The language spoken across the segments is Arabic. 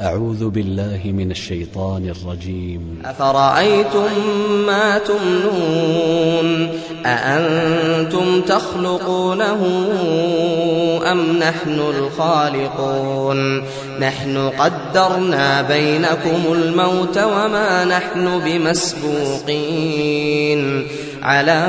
أعوذ بالله من الشيطان الرجيم. أفرأيتم ما تمنون؟ أأنتم تخلقونه أم نحن الخالقون؟ نحن قدرنا بينكم الموت وما نحن بمسبوقين. على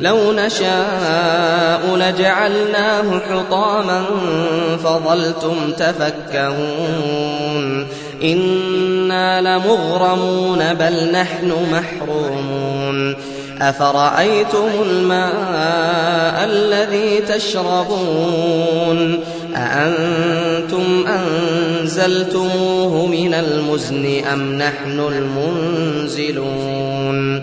لو نشاء لجعلناه حطاما فظلتم تفكهون. إنا لمغرمون بل نحن محرومون. أفرأيتم الماء الذي تشربون؟ أأنتم أنزلتموه من المزن أم نحن المنزلون؟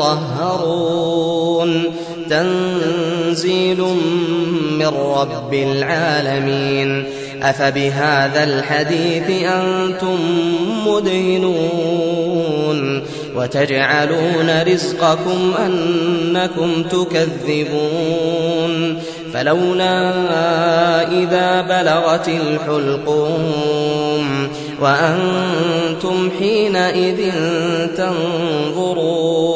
إلا المطهرون تنزيل من رب العالمين. أفبهذا الحديث أنتم مدهنون. وتجعلون رزقكم أنكم تكذبون. فلولا إذا بلغت الحلقوم. وأنتم حينئذ تنظرون.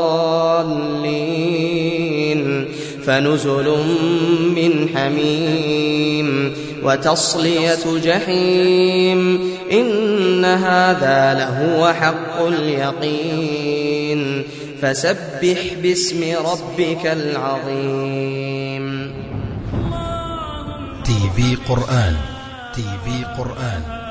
فنزل من حميم وتصلية جحيم إن هذا لهو حق اليقين فسبح باسم ربك العظيم. تي في قرآن تي في قرآن